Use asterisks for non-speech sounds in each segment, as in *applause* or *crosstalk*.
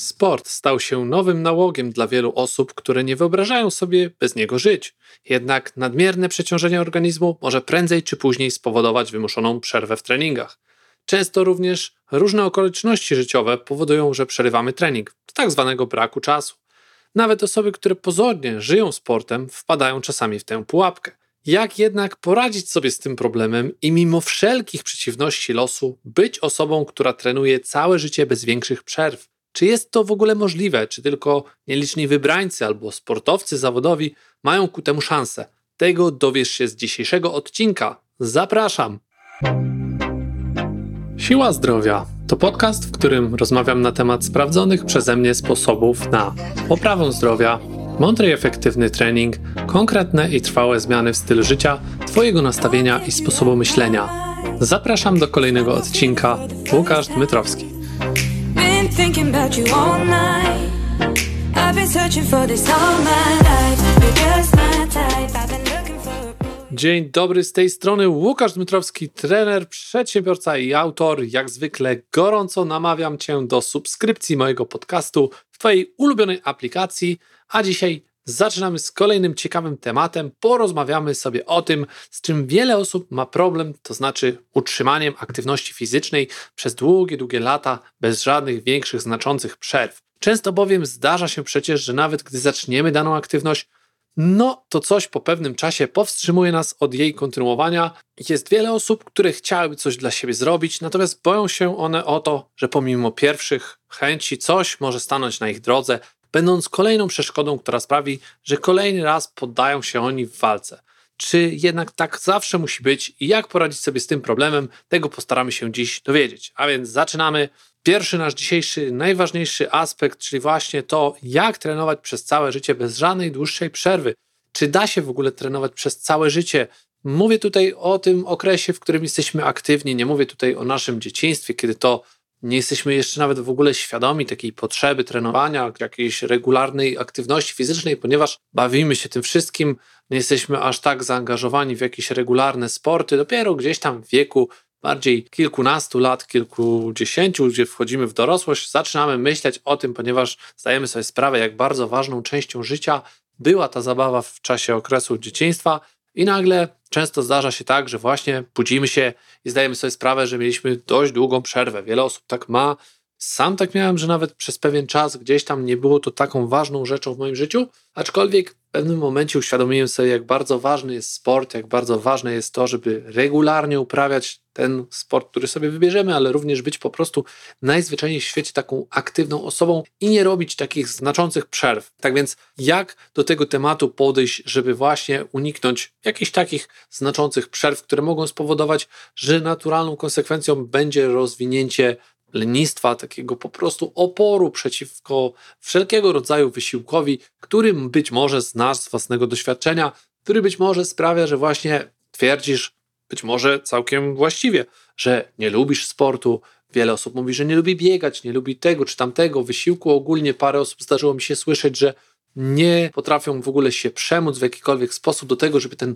Sport stał się nowym nałogiem dla wielu osób, które nie wyobrażają sobie bez niego żyć. Jednak nadmierne przeciążenie organizmu może prędzej czy później spowodować wymuszoną przerwę w treningach. Często również różne okoliczności życiowe powodują, że przerywamy trening tak zwanego braku czasu. Nawet osoby, które pozornie żyją sportem, wpadają czasami w tę pułapkę. Jak jednak poradzić sobie z tym problemem i mimo wszelkich przeciwności losu być osobą, która trenuje całe życie bez większych przerw? Czy jest to w ogóle możliwe? Czy tylko nieliczni wybrańcy albo sportowcy zawodowi mają ku temu szansę? Tego dowiesz się z dzisiejszego odcinka. Zapraszam! Siła Zdrowia to podcast, w którym rozmawiam na temat sprawdzonych przeze mnie sposobów na poprawę zdrowia, mądry i efektywny trening, konkretne i trwałe zmiany w stylu życia, Twojego nastawienia i sposobu myślenia. Zapraszam do kolejnego odcinka. Łukasz Dmytrowski. Dzień dobry, z tej strony Łukasz Dmytrowski, trener, przedsiębiorca i autor. Jak zwykle gorąco namawiam Cię do subskrypcji mojego podcastu w Twojej ulubionej aplikacji, a dzisiaj zaczynamy z kolejnym ciekawym tematem. Porozmawiamy sobie o tym, z czym wiele osób ma problem, to znaczy utrzymaniem aktywności fizycznej przez długie, długie lata bez żadnych większych, znaczących przerw. Często bowiem zdarza się przecież, że nawet gdy zaczniemy daną aktywność, no to coś po pewnym czasie powstrzymuje nas od jej kontynuowania. Jest wiele osób, które chciałyby coś dla siebie zrobić, natomiast boją się one o to, że pomimo pierwszych chęci coś może stanąć na ich drodze, będąc kolejną przeszkodą, która sprawi, że kolejny raz poddają się oni w walce. Czy jednak tak zawsze musi być i jak poradzić sobie z tym problemem, tego postaramy się dziś dowiedzieć. A więc zaczynamy. Pierwszy nasz dzisiejszy, najważniejszy aspekt, czyli właśnie to, jak trenować przez całe życie bez żadnej dłuższej przerwy. Czy da się w ogóle trenować przez całe życie? Mówię tutaj o tym okresie, w którym jesteśmy aktywni, nie mówię tutaj o naszym dzieciństwie, kiedy to nie jesteśmy jeszcze nawet w ogóle świadomi takiej potrzeby trenowania, jakiejś regularnej aktywności fizycznej, ponieważ bawimy się tym wszystkim, nie jesteśmy aż tak zaangażowani w jakieś regularne sporty. Dopiero gdzieś tam w wieku bardziej kilkunastu lat, kilkudziesięciu, gdzie wchodzimy w dorosłość, zaczynamy myśleć o tym, ponieważ zdajemy sobie sprawę, jak bardzo ważną częścią życia była ta zabawa w czasie okresu dzieciństwa, i nagle często zdarza się tak, że właśnie budzimy się i zdajemy sobie sprawę, że mieliśmy dość długą przerwę. Wiele osób tak ma. Sam tak miałem, że nawet przez pewien czas gdzieś tam nie było to taką ważną rzeczą w moim życiu, aczkolwiek w pewnym momencie uświadomiłem sobie, jak bardzo ważny jest sport, jak bardzo ważne jest to, żeby regularnie uprawiać ten sport, który sobie wybierzemy, ale również być po prostu najzwyczajniej w świecie taką aktywną osobą i nie robić takich znaczących przerw. Tak więc, jak do tego tematu podejść, żeby właśnie uniknąć jakichś takich znaczących przerw, które mogą spowodować, że naturalną konsekwencją będzie rozwinięcie lenistwa, takiego po prostu oporu przeciwko wszelkiego rodzaju wysiłkowi, który być może znasz z własnego doświadczenia, który być może sprawia, że właśnie twierdzisz, być może całkiem właściwie, że nie lubisz sportu. Wiele osób mówi, że nie lubi biegać, nie lubi tego czy tamtego wysiłku. Ogólnie parę osób zdarzyło mi się słyszeć, że nie potrafią w ogóle się przemóc w jakikolwiek sposób do tego, żeby ten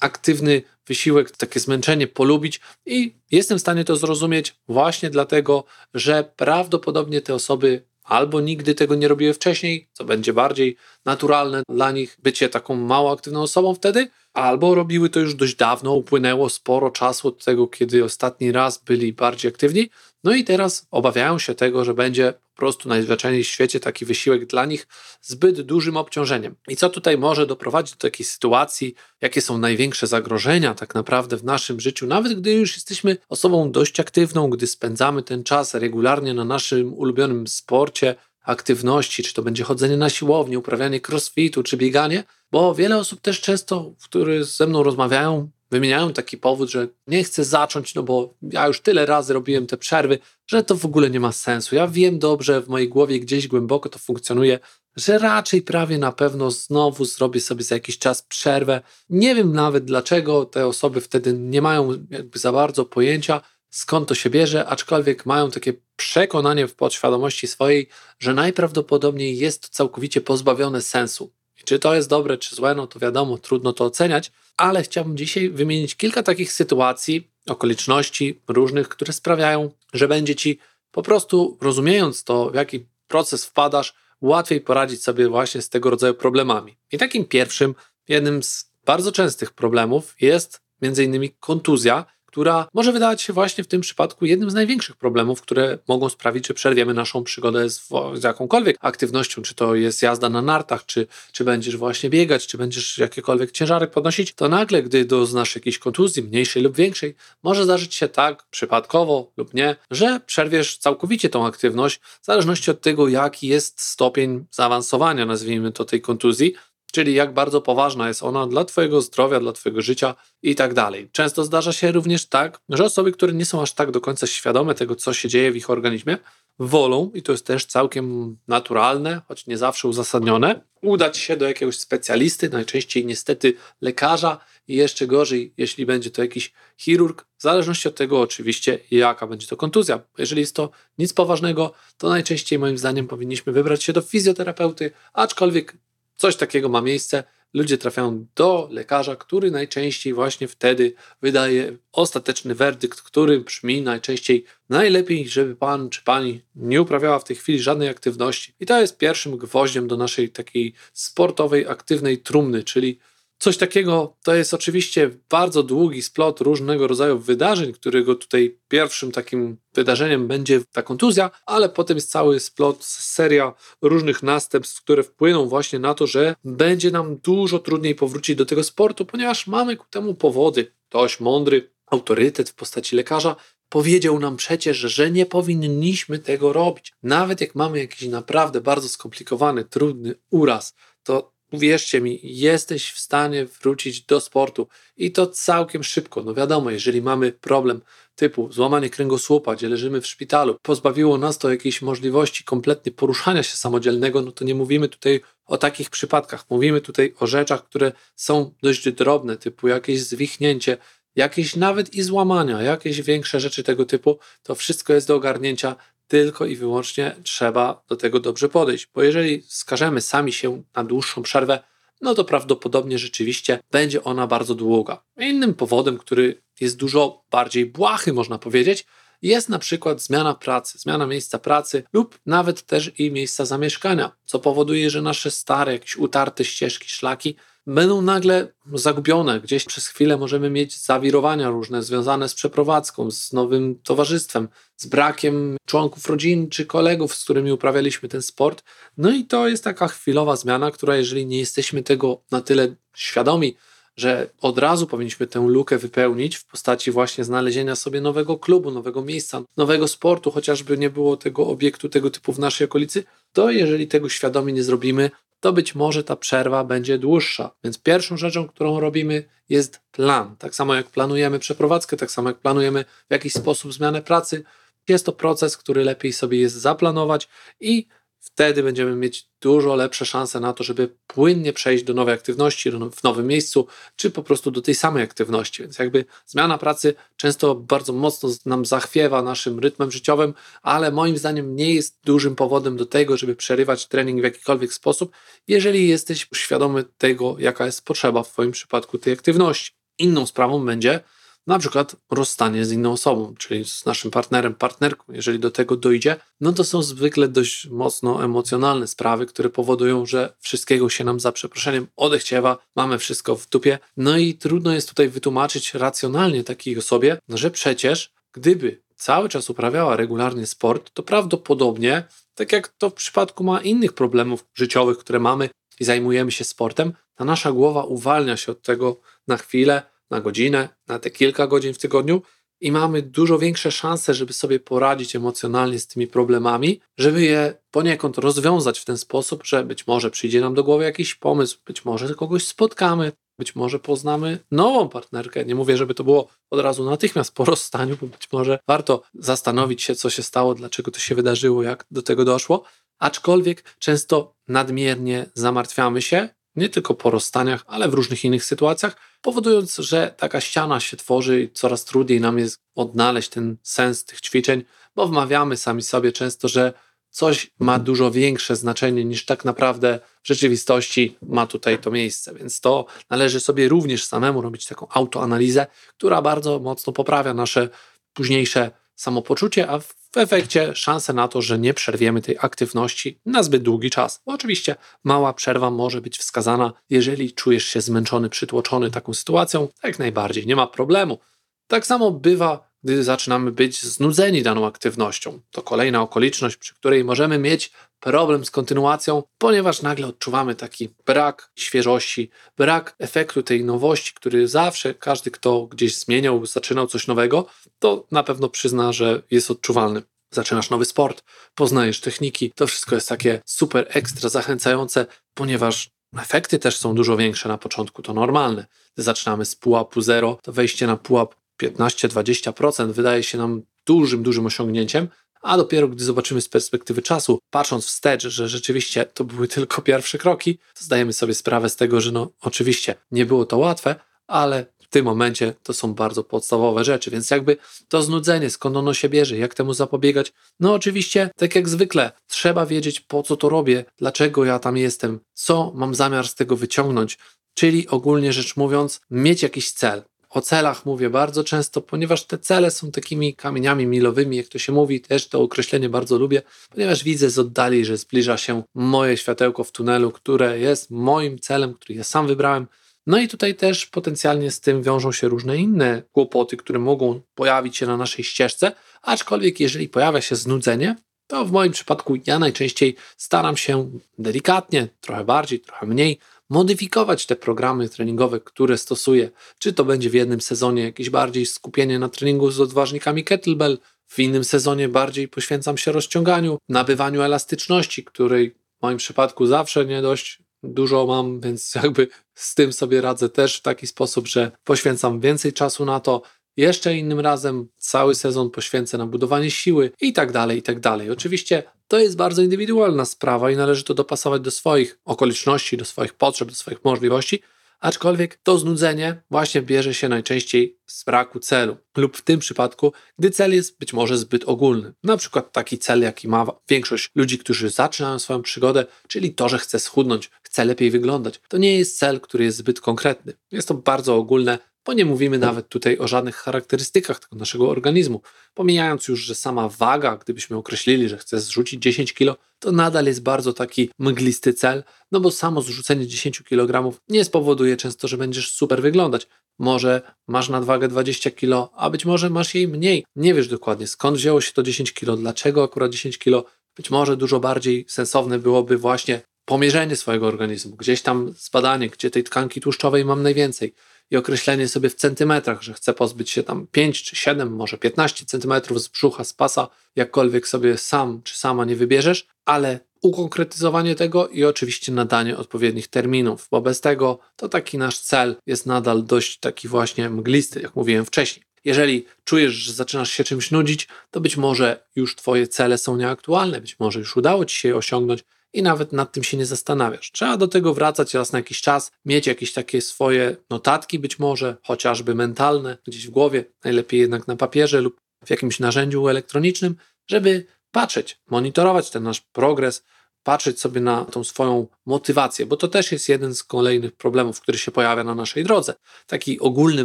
aktywny wysiłek, takie zmęczenie polubić i jestem w stanie to zrozumieć właśnie dlatego, że prawdopodobnie te osoby albo nigdy tego nie robiły wcześniej, co będzie bardziej naturalne dla nich bycie taką mało aktywną osobą wtedy, albo robiły to już dość dawno, upłynęło sporo czasu od tego, kiedy ostatni raz byli bardziej aktywni, no i teraz obawiają się tego, że będzie po prostu najzwyczajniej w świecie taki wysiłek dla nich zbyt dużym obciążeniem. I co tutaj może doprowadzić do takiej sytuacji, jakie są największe zagrożenia tak naprawdę w naszym życiu, nawet gdy już jesteśmy osobą dość aktywną, gdy spędzamy ten czas regularnie na naszym ulubionym sporcie, aktywności, czy to będzie chodzenie na siłownię, uprawianie crossfitu, czy bieganie, bo wiele osób też często, które ze mną rozmawiają, wymieniają taki powód, że nie chcę zacząć, no bo ja już tyle razy robiłem te przerwy, że to w ogóle nie ma sensu. Ja wiem dobrze, w mojej głowie gdzieś głęboko to funkcjonuje, że raczej prawie na pewno znowu zrobię sobie za jakiś czas przerwę. Nie wiem nawet dlaczego te osoby wtedy nie mają jakby za bardzo pojęcia, skąd to się bierze, aczkolwiek mają takie przekonanie w podświadomości swojej, że najprawdopodobniej jest to całkowicie pozbawione sensu. I czy to jest dobre, czy złe, no to wiadomo, trudno to oceniać, ale chciałbym dzisiaj wymienić kilka takich sytuacji, okoliczności różnych, które sprawiają, że będzie ci po prostu rozumiejąc to, w jaki proces wpadasz, łatwiej poradzić sobie właśnie z tego rodzaju problemami. I takim pierwszym, jednym z bardzo częstych problemów jest między innymi kontuzja, która może wydawać się właśnie w tym przypadku jednym z największych problemów, które mogą sprawić, że przerwiemy naszą przygodę z, z, jakąkolwiek aktywnością, czy to jest jazda na nartach, czy, czy będziesz właśnie biegać, czy będziesz jakiekolwiek ciężary podnosić, to nagle, gdy doznasz jakiejś kontuzji, mniejszej lub większej, może zdarzyć się tak, przypadkowo lub nie, że przerwiesz całkowicie tą aktywność, w zależności od tego, jaki jest stopień zaawansowania, nazwijmy to, tej kontuzji, czyli jak bardzo poważna jest ona dla Twojego zdrowia, dla Twojego życia i tak dalej. Często zdarza się również tak, że osoby, które nie są aż tak do końca świadome tego, co się dzieje w ich organizmie, wolą, i to jest też całkiem naturalne, choć nie zawsze uzasadnione, udać się do jakiegoś specjalisty, najczęściej niestety lekarza, i jeszcze gorzej, jeśli będzie to jakiś chirurg, w zależności od tego oczywiście, jaka będzie to kontuzja. Jeżeli jest to nic poważnego, to najczęściej moim zdaniem powinniśmy wybrać się do fizjoterapeuty, aczkolwiek coś takiego ma miejsce, ludzie trafiają do lekarza, który najczęściej właśnie wtedy wydaje ostateczny werdykt, który brzmi najczęściej najlepiej, żeby pan czy pani nie uprawiała w tej chwili żadnej aktywności. I to jest pierwszym gwoździem do naszej takiej sportowej, aktywnej trumny, czyli Coś takiego to jest oczywiście bardzo długi splot różnego rodzaju wydarzeń, którego tutaj pierwszym takim wydarzeniem będzie ta kontuzja, ale potem jest cały splot, seria różnych następstw, które wpłyną właśnie na to, że będzie nam dużo trudniej powrócić do tego sportu, ponieważ mamy ku temu powody. Ktoś mądry, autorytet w postaci lekarza powiedział nam przecież, że nie powinniśmy tego robić. Nawet jak mamy jakiś naprawdę bardzo skomplikowany, trudny uraz, to uwierzcie mi, jesteś w stanie wrócić do sportu i to całkiem szybko. No wiadomo, jeżeli mamy problem typu złamanie kręgosłupa, gdzie leżymy w szpitalu, pozbawiło nas to jakiejś możliwości kompletnie poruszania się samodzielnego, no to nie mówimy tutaj o takich przypadkach. Mówimy tutaj o rzeczach, które są dość drobne, typu jakieś zwichnięcie, jakieś nawet i złamania, jakieś większe rzeczy tego typu, to wszystko jest do ogarnięcia tylko i wyłącznie trzeba do tego dobrze podejść, bo jeżeli skażemy sami się na dłuższą przerwę, no to prawdopodobnie rzeczywiście będzie ona bardzo długa. Innym powodem, który jest dużo bardziej błahy, można powiedzieć, jest na przykład zmiana pracy, zmiana miejsca pracy lub nawet też i miejsca zamieszkania, co powoduje, że nasze stare, jakieś utarte ścieżki, szlaki będą nagle zagubione. Gdzieś przez chwilę możemy mieć zawirowania różne związane z przeprowadzką, z nowym towarzystwem, z brakiem członków rodziny czy kolegów, z którymi uprawialiśmy ten sport. No i to jest taka chwilowa zmiana, która jeżeli nie jesteśmy tego na tyle świadomi, że od razu powinniśmy tę lukę wypełnić w postaci właśnie znalezienia sobie nowego klubu, nowego miejsca, nowego sportu, chociażby nie było tego obiektu tego typu w naszej okolicy, to jeżeli tego świadomie nie zrobimy, to być może ta przerwa będzie dłuższa. Więc pierwszą rzeczą, którą robimy, jest plan. Tak samo jak planujemy przeprowadzkę, tak samo jak planujemy w jakiś sposób zmianę pracy, jest to proces, który lepiej sobie jest zaplanować i wtedy będziemy mieć dużo lepsze szanse na to, żeby płynnie przejść do nowej aktywności w nowym miejscu, czy po prostu do tej samej aktywności. Więc jakby zmiana pracy często bardzo mocno nam zachwiewa naszym rytmem życiowym, ale moim zdaniem nie jest dużym powodem do tego, żeby przerywać trening w jakikolwiek sposób, jeżeli jesteś świadomy tego, jaka jest potrzeba w Twoim przypadku tej aktywności. Inną sprawą będzie, na przykład rozstanie z inną osobą, czyli z naszym partnerem, partnerką. Jeżeli do tego dojdzie, no to są zwykle dość mocno emocjonalne sprawy, które powodują, że wszystkiego się nam za przeproszeniem odechciewa, mamy wszystko w dupie. No i trudno jest tutaj wytłumaczyć racjonalnie takiej osobie, że przecież gdyby cały czas uprawiała regularnie sport, to prawdopodobnie, tak jak to w przypadku ma innych problemów życiowych, które mamy i zajmujemy się sportem, ta nasza głowa uwalnia się od tego na chwilę, na godzinę, na te kilka godzin w tygodniu i mamy dużo większe szanse, żeby sobie poradzić emocjonalnie z tymi problemami, żeby je poniekąd rozwiązać w ten sposób, że być może przyjdzie nam do głowy jakiś pomysł, być może kogoś spotkamy, być może poznamy nową partnerkę. Nie mówię, żeby to było od razu natychmiast po *laughs* rozstaniu, bo być może warto zastanowić się, co się stało, dlaczego to się wydarzyło, jak do tego doszło. Aczkolwiek często nadmiernie zamartwiamy się nie tylko po rozstaniach, ale w różnych innych sytuacjach, powodując, że taka ściana się tworzy i coraz trudniej nam jest odnaleźć ten sens tych ćwiczeń, bo wmawiamy sami sobie często, że coś ma dużo większe znaczenie niż tak naprawdę w rzeczywistości ma tutaj to miejsce. Więc to należy sobie również samemu robić taką autoanalizę, która bardzo mocno poprawia nasze późniejsze samopoczucie, a w efekcie szanse na to, że nie przerwiemy tej aktywności na zbyt długi czas. Bo oczywiście mała przerwa może być wskazana, jeżeli czujesz się zmęczony, przytłoczony taką sytuacją, jak najbardziej, nie ma problemu. Tak samo bywa gdy zaczynamy być znudzeni daną aktywnością. To kolejna okoliczność, przy której możemy mieć problem z kontynuacją, ponieważ nagle odczuwamy taki brak świeżości, brak efektu tej nowości, który zawsze każdy, kto gdzieś zmieniał, zaczynał coś nowego, to na pewno przyzna, że jest odczuwalny. Zaczynasz nowy sport, poznajesz techniki, to wszystko jest takie super ekstra zachęcające, ponieważ efekty też są dużo większe na początku, to normalne. Gdy zaczynamy z pułapu zero, to wejście na pułap 15-20% wydaje się nam dużym, dużym osiągnięciem, a dopiero gdy zobaczymy z perspektywy czasu, patrząc wstecz, że rzeczywiście to były tylko pierwsze kroki, to zdajemy sobie sprawę z tego, że no oczywiście nie było to łatwe, ale w tym momencie to są bardzo podstawowe rzeczy, więc jakby to znudzenie, skąd ono się bierze, jak temu zapobiegać, no oczywiście, tak jak zwykle, trzeba wiedzieć po co to robię, dlaczego ja tam jestem, co mam zamiar z tego wyciągnąć, czyli ogólnie rzecz mówiąc, mieć jakiś cel. O celach mówię bardzo często, ponieważ te cele są takimi kamieniami milowymi, jak to się mówi, też to określenie bardzo lubię, ponieważ widzę z oddali, że zbliża się moje światełko w tunelu, które jest moim celem, który ja sam wybrałem. No i tutaj też potencjalnie z tym wiążą się różne inne kłopoty, które mogą pojawić się na naszej ścieżce, aczkolwiek jeżeli pojawia się znudzenie, to w moim przypadku ja najczęściej staram się delikatnie, trochę bardziej, trochę mniej modyfikować te programy treningowe, które stosuję. Czy to będzie w jednym sezonie jakieś bardziej skupienie na treningu z odważnikami kettlebell, w innym sezonie bardziej poświęcam się rozciąganiu, nabywaniu elastyczności, której w moim przypadku zawsze nie dość dużo mam, więc *laughs* jakby z tym sobie radzę też w taki sposób, że poświęcam więcej czasu na to, jeszcze innym razem cały sezon poświęcę na budowanie siły i tak dalej, i tak dalej. Oczywiście to jest bardzo indywidualna sprawa i należy to dopasować do swoich okoliczności, do swoich potrzeb, do swoich możliwości, aczkolwiek to znudzenie właśnie bierze się najczęściej z braku celu lub w tym przypadku, gdy cel jest być może zbyt ogólny. Na przykład taki cel, jaki ma większość ludzi, którzy zaczynają swoją przygodę, czyli to, że chce schudnąć, chce lepiej wyglądać. To nie jest cel, który jest zbyt konkretny. Jest to bardzo ogólne, bo nie mówimy nawet tutaj o żadnych charakterystykach tego naszego organizmu. Pomijając już, że sama waga, gdybyśmy określili, że chcesz zrzucić 10 kg, to nadal jest bardzo taki mglisty cel, no bo samo zrzucenie 10 kg nie spowoduje często, że będziesz super wyglądać. Może masz nadwagę 20 kg, a być może masz jej mniej. Nie wiesz dokładnie skąd wzięło się to 10 kg, dlaczego akurat 10 kg. Być może dużo bardziej sensowne byłoby właśnie pomierzenie swojego organizmu, gdzieś tam zbadanie, gdzie tej tkanki tłuszczowej mam najwięcej i określenie sobie w centymetrach, że chcę pozbyć się tam 5 czy 7, może 15 centymetrów z brzucha, z pasa, jakkolwiek sobie sam czy sama nie wybierzesz, ale ukonkretyzowanie tego i oczywiście nadanie odpowiednich terminów, bo bez tego to taki nasz cel jest nadal dość taki właśnie mglisty, jak mówiłem wcześniej. Jeżeli czujesz, że zaczynasz się czymś nudzić, to być może już Twoje cele są nieaktualne, być może już udało Ci się je osiągnąć, i nawet nad tym się nie zastanawiasz. Trzeba do tego wracać raz na jakiś czas, mieć jakieś takie swoje notatki, być może chociażby mentalne, gdzieś w głowie, najlepiej jednak na papierze lub w jakimś narzędziu elektronicznym, żeby patrzeć, monitorować ten nasz progres, patrzeć sobie na tą swoją motywację, bo to też jest jeden z kolejnych problemów, który się pojawia na naszej drodze. Taki ogólny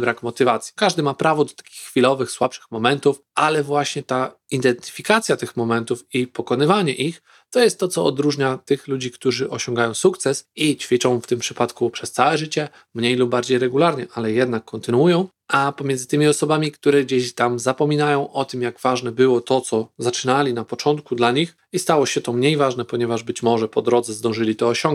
brak motywacji. Każdy ma prawo do takich chwilowych, słabszych momentów, ale właśnie ta identyfikacja tych momentów i pokonywanie ich to jest to, co odróżnia tych ludzi, którzy osiągają sukces i ćwiczą w tym przypadku przez całe życie, mniej lub bardziej regularnie, ale jednak kontynuują, a pomiędzy tymi osobami, które gdzieś tam zapominają o tym, jak ważne było to, co zaczynali na początku dla nich i stało się to mniej ważne, ponieważ być może po drodze zdążyli to osiągnąć,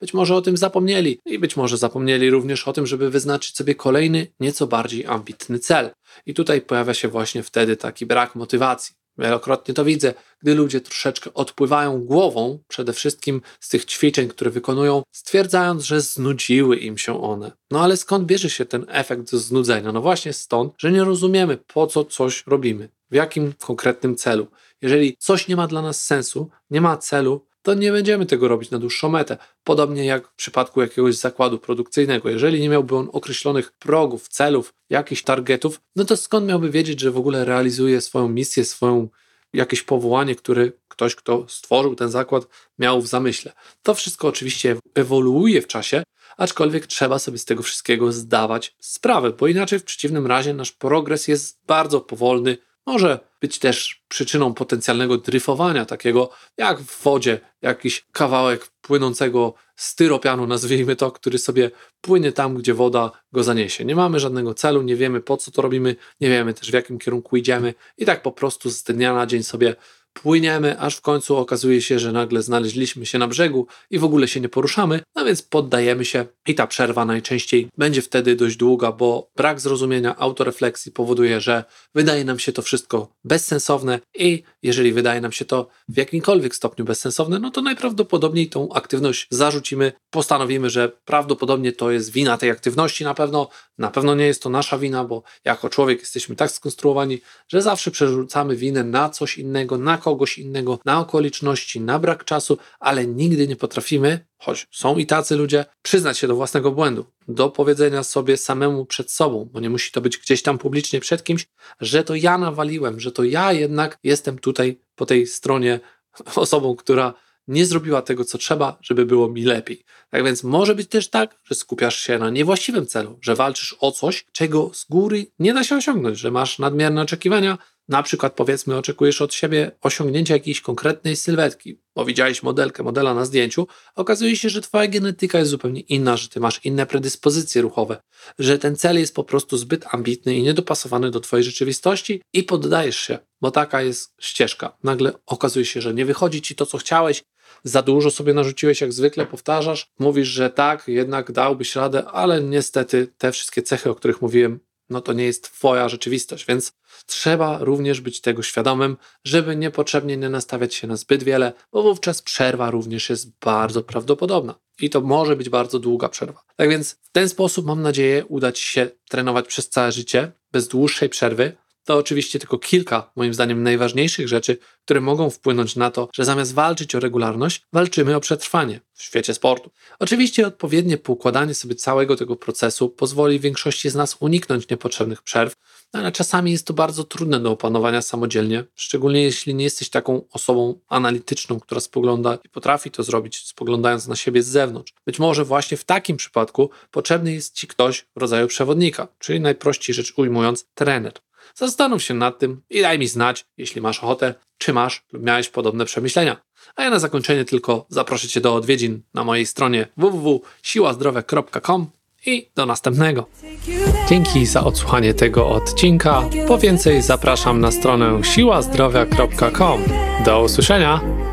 być może o tym zapomnieli i być może zapomnieli również o tym, żeby wyznaczyć sobie kolejny, nieco bardziej ambitny cel. I tutaj pojawia się właśnie wtedy taki brak motywacji. Wielokrotnie to widzę, gdy ludzie troszeczkę odpływają głową przede wszystkim z tych ćwiczeń, które wykonują, stwierdzając, że znudziły im się one. No ale skąd bierze się ten efekt znudzenia? No właśnie stąd, że nie rozumiemy, po co coś robimy, w jakim konkretnym celu. Jeżeli coś nie ma dla nas sensu, nie ma celu, to nie będziemy tego robić na dłuższą metę. Podobnie jak w przypadku jakiegoś zakładu produkcyjnego. Jeżeli nie miałby on określonych progów, celów, jakichś targetów, no to skąd miałby wiedzieć, że w ogóle realizuje swoją misję, swoją jakieś powołanie, które ktoś, kto stworzył ten zakład, miał w zamyśle. To wszystko oczywiście ewoluuje w czasie, aczkolwiek trzeba sobie z tego wszystkiego zdawać sprawę, bo inaczej w przeciwnym razie nasz progres jest bardzo powolny, Może być też przyczyną potencjalnego dryfowania, takiego jak w wodzie, jakiś kawałek płynącego styropianu, nazwijmy to, który sobie płynie tam, gdzie woda go zaniesie. Nie mamy żadnego celu, nie wiemy po co to robimy, nie wiemy też w jakim kierunku idziemy i tak po prostu z dnia na dzień sobie płyniemy, aż w końcu okazuje się, że nagle znaleźliśmy się na brzegu i w ogóle się nie poruszamy, no więc poddajemy się i ta przerwa najczęściej będzie wtedy dość długa, bo brak zrozumienia autorefleksji powoduje, że wydaje nam się to wszystko bezsensowne i jeżeli wydaje nam się to w jakimkolwiek stopniu bezsensowne, no to najprawdopodobniej tą aktywność zarzucimy, postanowimy, że prawdopodobnie to jest wina tej aktywności na pewno, na pewno nie jest to nasza wina, bo jako człowiek jesteśmy tak skonstruowani, że zawsze przerzucamy winę na coś innego, na kogoś innego, na okoliczności, na brak czasu, ale nigdy nie potrafimy, choć są i tacy ludzie, przyznać się do własnego błędu, do powiedzenia sobie samemu przed sobą, bo nie musi to być gdzieś tam publicznie przed kimś, że to ja nawaliłem, że to ja jednak jestem tutaj po tej stronie *laughs* osobą, która nie zrobiła tego, co trzeba, żeby było mi lepiej. Tak więc może być też tak, że skupiasz się na niewłaściwym celu, że walczysz o coś, czego z góry nie da się osiągnąć, że masz nadmierne oczekiwania, na przykład powiedzmy oczekujesz od siebie osiągnięcia jakiejś konkretnej sylwetki, bo widziałeś modelkę, modela na zdjęciu, okazuje się, że twoja genetyka jest zupełnie inna, że ty masz inne predyspozycje ruchowe, że ten cel jest po prostu zbyt ambitny i niedopasowany do twojej rzeczywistości i poddajesz się, bo taka jest ścieżka. Nagle okazuje się, że nie wychodzi ci to, co chciałeś, za dużo sobie narzuciłeś, jak zwykle powtarzasz, mówisz, że tak, jednak dałbyś radę, ale niestety te wszystkie cechy, o których mówiłem, no to nie jest Twoja rzeczywistość, więc trzeba również być tego świadomym, żeby niepotrzebnie nie nastawiać się na zbyt wiele, bo wówczas przerwa również jest bardzo prawdopodobna. I to może być bardzo długa przerwa. Tak więc w ten sposób mam nadzieję uda Ci się trenować przez całe życie, bez dłuższej przerwy, to oczywiście tylko kilka, moim zdaniem, najważniejszych rzeczy, które mogą wpłynąć na to, że zamiast walczyć o regularność, walczymy o przetrwanie w świecie sportu. Oczywiście odpowiednie poukładanie sobie całego tego procesu pozwoli większości z nas uniknąć niepotrzebnych przerw, no ale czasami jest to bardzo trudne do opanowania samodzielnie, szczególnie jeśli nie jesteś taką osobą analityczną, która spogląda i potrafi to zrobić, spoglądając na siebie z zewnątrz. Być może właśnie w takim przypadku potrzebny jest ci ktoś w rodzaju przewodnika, czyli najprościej rzecz ujmując, trener. Zastanów się nad tym i daj mi znać, jeśli masz ochotę, czy masz lub miałeś podobne przemyślenia. A ja na zakończenie tylko zaproszę Cię do odwiedzin na mojej stronie www.siłazdrowia.com i do następnego. Dzięki za odsłuchanie tego odcinka. Po więcej zapraszam na stronę siłazdrowia.com. Do usłyszenia!